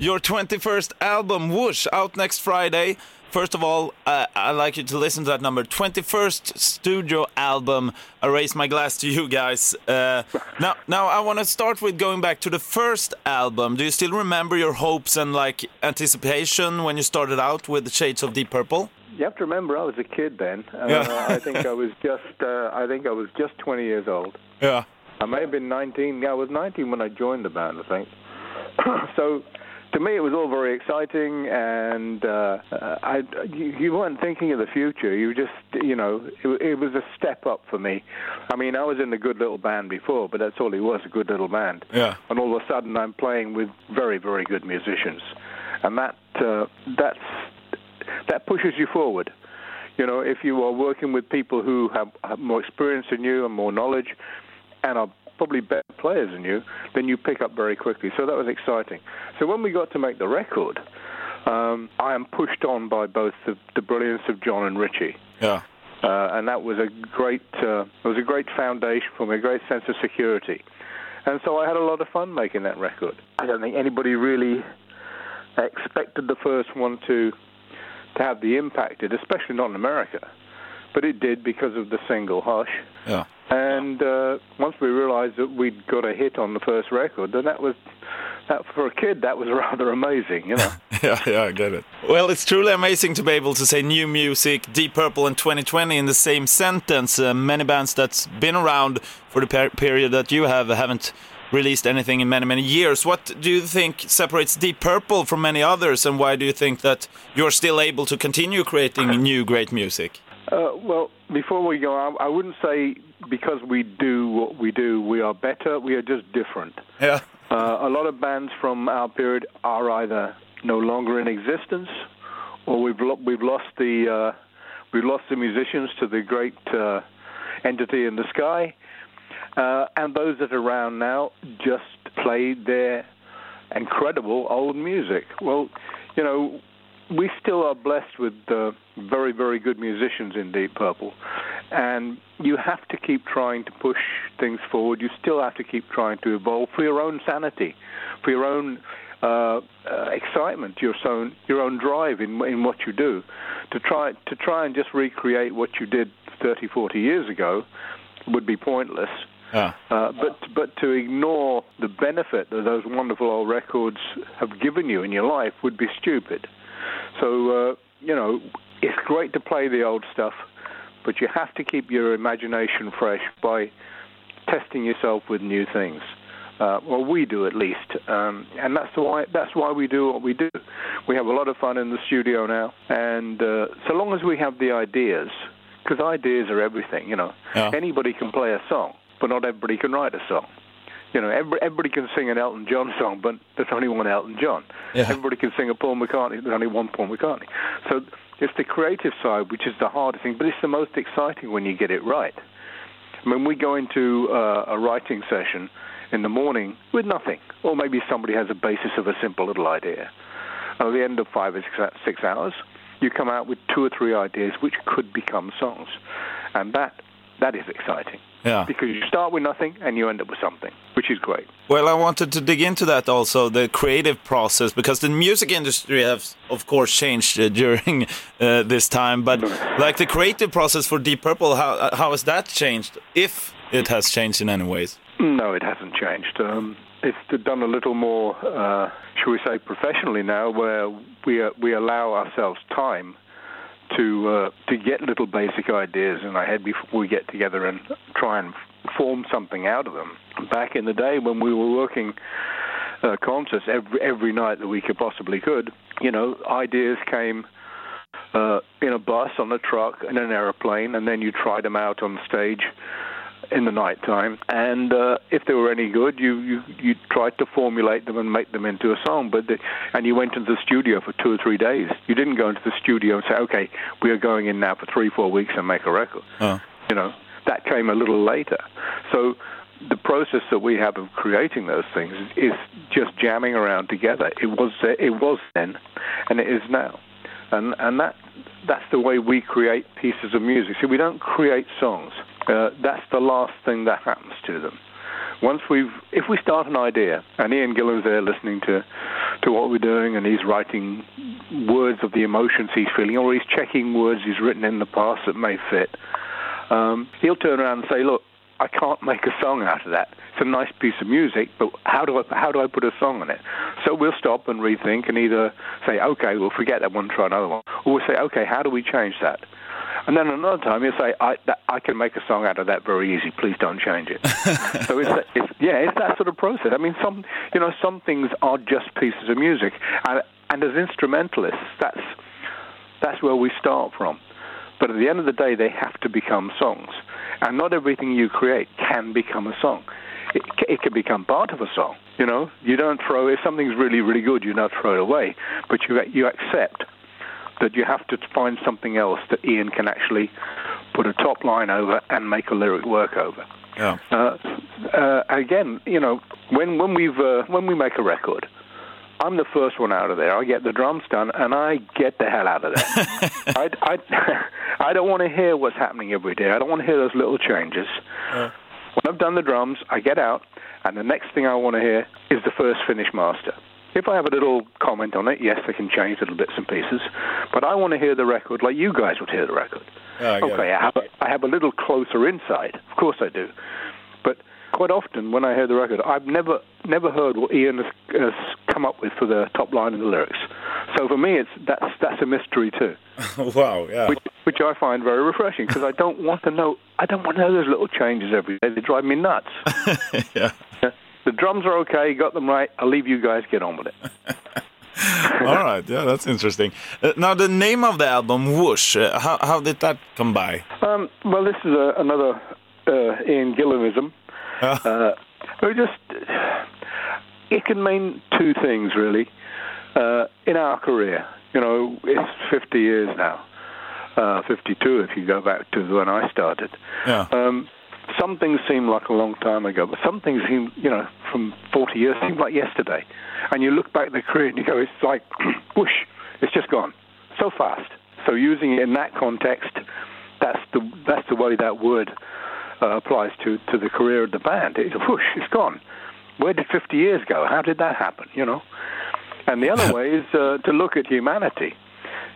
Your 21st album, Whoosh, out next Friday. First of all, uh, I'd like you to listen to that number. 21st studio album. I raise my glass to you guys. Uh, now, now I want to start with going back to the first album. Do you still remember your hopes and like anticipation when you started out with the Shades of Deep Purple? You have to remember, I was a kid then. Uh, Yeah. I think I was just, uh, I think I was just 20 years old. Yeah. I may have been 19. Yeah, I was 19 when I joined the band, I think. so, to me, it was all very exciting, and uh, I, you, you weren't thinking of the future. You just, you know, it, it was a step up for me. I mean, I was in a good little band before, but that's all it was—a good little band. Yeah. And all of a sudden, I'm playing with very, very good musicians, and that uh, that pushes you forward. You know, if you are working with people who have, have more experience than you and more knowledge, and are probably better players than you, then you pick up very quickly. So that was exciting. So when we got to make the record, um, I am pushed on by both the, the brilliance of Jon and Ritchie. Yeah. Uh, and that was a great, uh, it was a great foundation for me, a great sense of security. And so I had a lot of fun making that record. I don't think anybody really expected the first one to to have the impact it, especially not in America. But it did because of the single Hush. Yeah. And uh, once we realized that we'd got a hit on the first record, then that was that for a kid that was rather amazing, you know. yeah, yeah, I get it. Well, it's truly amazing to be able to say new music, Deep Purple, and 2020 in the same sentence. Uh, many bands that's been around for the per period that you have haven't released anything in many, many years. What do you think separates Deep Purple from many others, and why do you think that you're still able to continue creating new great music? Uh, well, before we go, I, I wouldn't say because we do what we do, we are better. We are just different. Yeah. Uh, a lot of bands from our period are either no longer in existence, or we've lo- we've lost the uh, we've lost the musicians to the great uh, entity in the sky, uh, and those that are around now just play their incredible old music. Well, you know, we still are blessed with uh, very, very good musicians in Deep Purple, and you have to keep trying to push things forward. You still have to keep trying to evolve for your own sanity, for your own uh, uh, excitement, your own your own drive in in what you do. To try to try and just recreate what you did 30, 40 years ago would be pointless. Yeah. Uh, but but to ignore the benefit that those wonderful old records have given you in your life would be stupid. So uh, you know, it's great to play the old stuff, but you have to keep your imagination fresh by testing yourself with new things. Uh, well, we do at least, um, and that's why that's why we do what we do. We have a lot of fun in the studio now, and uh, so long as we have the ideas, because ideas are everything. You know, Yeah. anybody can play a song, but not everybody can write a song. You know, every, everybody can sing an Elton John song, but there's only one Elton John. Yeah. Everybody can sing a Paul McCartney, there's only one Paul McCartney. So it's the creative side which is the hardest thing, but it's the most exciting when you get it right. I mean, we go into uh, a writing session in the morning with nothing, or maybe somebody has a basis of a simple little idea. And at the end of five or six, six hours, you come out with two or three ideas which could become songs, and that that is exciting Yeah. because you start with nothing and you end up with something, which is great. Well, I wanted to dig into that also, the creative process, because the music industry has, of course, changed uh, during uh, this time. But like the creative process for Deep Purple, how uh, how has that changed? If it has changed in any ways? No, it hasn't changed. Um, it's done a little more, uh, shall we say, professionally now, where we uh, we allow ourselves time to uh, to get little basic ideas in our head before we get together and try and form something out of them. Back in the day when we were working uh, concerts every every night that we could possibly could, you know, ideas came uh, in a bus, on a truck, in an aeroplane, and then you tried them out on stage in the night time. And uh, if they were any good, you, you you tried to formulate them and make them into a song. But the, and you went into the studio for two or three days. You didn't go into the studio and say, okay, we are going in now for three, four weeks and make a record. Oh. You know, that came a little later. So the process that we have of creating those things is just jamming around together. It was it was then, and it is now, and and that that's the way we create pieces of music. See, we don't create songs. Uh, that's the last thing that happens to them. once we've, if we start an idea, and Ian Gillan's there listening to, to what we're doing, and he's writing words of the emotions he's feeling, or he's checking words he's written in the past that may fit, um, he'll turn around and say, look, I can't make a song out of that. It's a nice piece of music, but how do I how do I put a song on it? So we'll stop and rethink and either say, okay, we'll forget that one, try another one, or we'll say, okay, how do we change that? And then another time you'll say, I, that, I can make a song out of that very easy. Please don't change it. so it's, it's, yeah, it's that sort of process. I mean, some, you know, some things are just pieces of music. And, and as instrumentalists, that's, that's where we start from. But at the end of the day, they have to become songs. And not everything you create can become a song. It, it can become part of a song. You know, you don't throw, if something's really, really good, you don't throw it away, but you, you accept that you have to find something else that Ian can actually put a top line over and make a lyric work over. Yeah. Uh, uh, again, you know, when when we've uh, when we make a record, I'm the first one out of there. I get the drums done, and I get the hell out of there. I, I, I don't want to hear what's happening every day. I don't want to hear those little changes. When I've done the drums, I get out, and the next thing I want to hear is the first finished master. If I have a little comment on it, yes, I can change little bits and pieces. But I want to hear the record like you guys would hear the record. Yeah, I okay, it. I have, a, I have a little closer insight. Of course I do. But quite often when I hear the record, I've never never heard what Ian has, has come up with for the top line of the lyrics. So for me, it's that's that's a mystery too, wow, yeah. which which I find very refreshing because I don't want to know I don't want to know those little changes every day. They drive me nuts. yeah. The drums are okay, got them right. I'll leave you guys get on with it. All right, yeah, that's interesting. Uh, now, the name of the album, Whoosh, uh, how, how did that come by? Um, well, this is a, another uh, Ian Gillanism. Ah. Uh, we just it can mean two things really. Uh, in our career, you know, it's 50 years now, uh, 52 if you go back to when I started. Yeah. Um, some things seem like a long time ago, but some things seem, you know, from 40 years seem like yesterday. And you look back at the career and you go, it's like, whoosh, it's just gone so fast. So using it in that context, that's the that's the way that word uh, applies to to the career of the band. It's whoosh, it's gone. Where did 50 years go? How did that happen? You know. And the other way is uh, to look at humanity.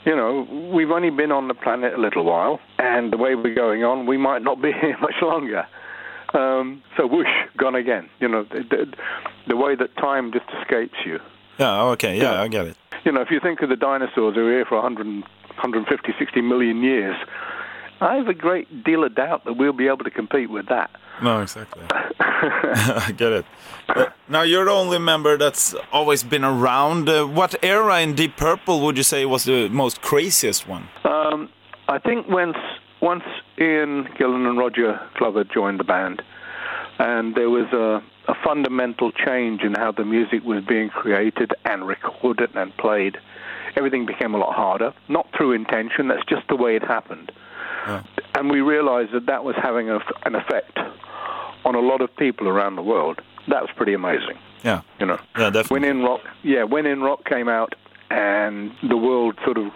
You know, we've only been on the planet a little while, and the way we're going on, we might not be here much longer. Um, so whoosh, gone again. You know, the, the, the way that time just escapes you. Yeah, okay, yeah, Yeah. I get it. You know, if you think of the dinosaurs who were here for 100, 150, 60 million years, I have a great deal of doubt that we'll be able to compete with that. No, exactly. I get it. Uh, now, you're the only member that's always been around. Uh, what era in Deep Purple would you say was the most craziest one? Um, I think once once Ian Gillan and Roger Glover joined the band, and there was a, a fundamental change in how the music was being created and recorded and played. Everything became a lot harder, not through intention. That's just the way it happened. Yeah. And we realized that that was having a, an effect on a lot of people around the world. That was pretty amazing, Yeah, you know. yeah, definitely. When In Rock, yeah, When In Rock came out, and the world sort of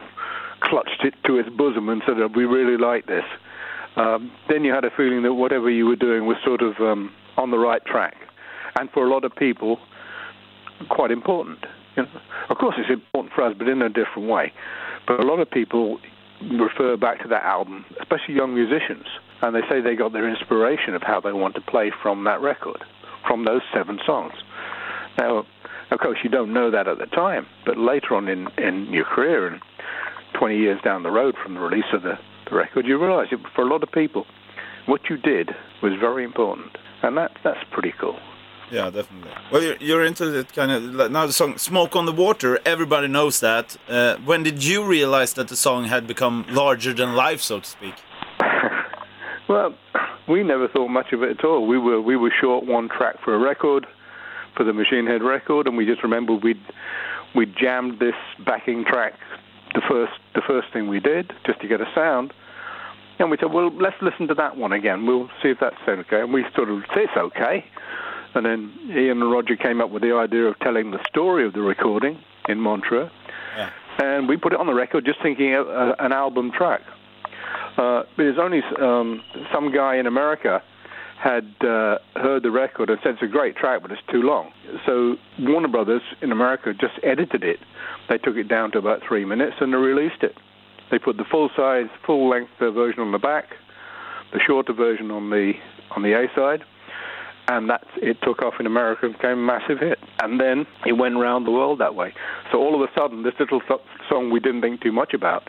clutched it to its bosom and said, "We really like this." Um, then you had a feeling that whatever you were doing was sort of um, on the right track, and for a lot of people, quite important. You know? Of course, it's important for us, but in a different way. But a lot of people refer back to that album, especially young musicians, and they say they got their inspiration of how they want to play from that record, from those seven songs. Now, of course, you don't know that at the time, but later on in, in your career, and 20 years down the road from the release of the, the record, you realize it, for a lot of people, what you did was very important, and that that's pretty cool. Yeah, definitely. Well, you're, you're into it kind of like now the song "Smoke on the Water." Everybody knows that. Uh, when did you realize that the song had become larger than life, so to speak? Well, we never thought much of it at all. We were we were short one track for a record, for the Machine Head record, and we just remembered we'd we jammed this backing track, the first the first thing we did, just to get a sound. And we said, well, let's listen to that one again. We'll see if that's okay. And we sort of it's okay. And then Ian and Roger came up with the idea of telling the story of the recording in Montreux. Yeah. And we put it on the record just thinking of uh, an album track. Uh, but it's only um, some guy in America had uh, heard the record and said it's a great track, but it's too long. So Warner Brothers in America just edited it. They took it down to about three minutes and they released it. They put the full size, full length version on the back, the shorter version on the on the A side, and that it took off in America and became a massive hit. And then it went around the world that way. So all of a sudden, this little song we didn't think too much about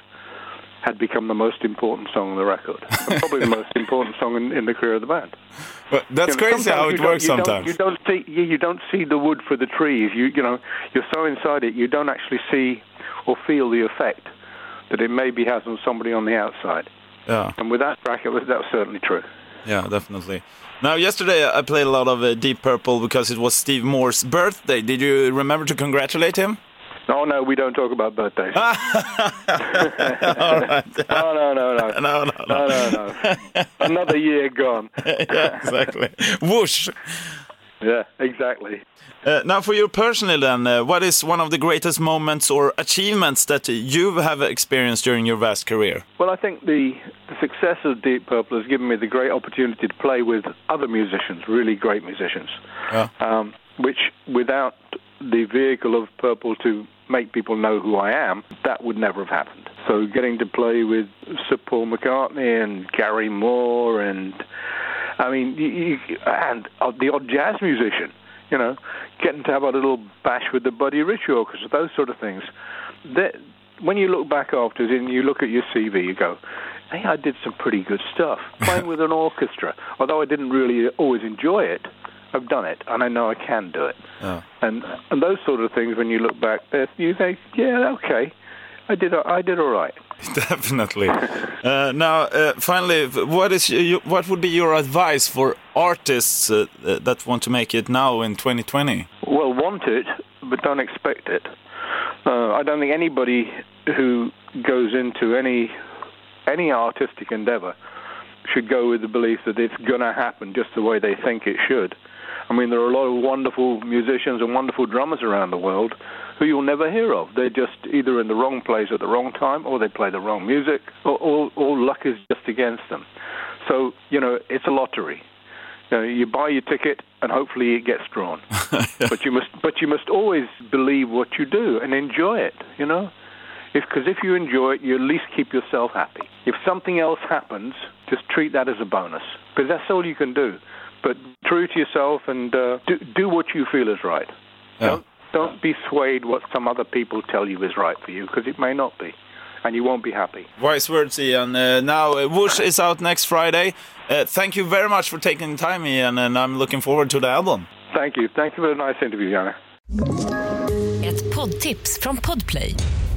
had become the most important song on the record, probably the most important song in, in, the career of the band. But that's you know, crazy how it works you sometimes. Don't, you don't see you don't see the wood for the trees. You you know you're so inside it, you don't actually see or feel the effect that it maybe has on somebody on the outside. Yeah. And with that track, it was that was certainly true. Yeah, definitely. Now, yesterday I played a lot of uh, Deep Purple because it was Steve Morse's birthday. Did you remember to congratulate him? No, no, we don't talk about birthdays. All right. no, no, no, no. No, no, no. no, no, no. Another year gone. yeah, exactly. Whoosh. Yeah, exactly. Uh, now, for you personally, then, uh, what is one of the greatest moments or achievements that you have experienced during your vast career? Well, I think the success of Deep Purple has given me the great opportunity to play with other musicians, really great musicians, yeah. um, which without the vehicle of Purple to make people know who I am, that would never have happened. So getting to play with Sir Paul McCartney and Gary Moore and I mean, you, you, and uh, the odd jazz musician, you know, getting to have a little bash with the Buddy Rich Orchestra, those sort of things. That, when you look back afterwards and you look at your CV, you go, hey, I did some pretty good stuff playing with an orchestra. Although I didn't really always enjoy it, I've done it, and I know I can do it. Oh. And and those sort of things, when you look back, you think, yeah, okay, I did I did all right. Definitely. uh, now, uh, finally, what is what would be your advice for artists uh, that want to make it now in 2020? Well, want it, but don't expect it. Uh, I don't think anybody who goes into any any artistic endeavor should go with the belief that it's going to happen just the way they think it should. I mean, there are a lot of wonderful musicians and wonderful drummers around the world who you'll never hear of. They're just either in the wrong place at the wrong time, or they play the wrong music, or, or, or luck is just against them. So, you know, it's a lottery. You, know, you buy your ticket, and hopefully it gets drawn. but you must, but you must always believe what you do and enjoy it. You know, because if, if you enjoy it, you at least keep yourself happy. If something else happens, just treat that as a bonus, because that's all you can do but true to yourself and uh, do, do what you feel is right. Yeah. Don't, don't be swayed what some other people tell you is right for you because it may not be. And you won't be happy. Wise words, Ian. Uh, now, uh, Whoosh is out next Friday. Uh, thank you very much for taking the time, Ian, and I'm looking forward to the album. Thank you. Thank you for the nice interview, Janne. Ett poddtips från Podplay.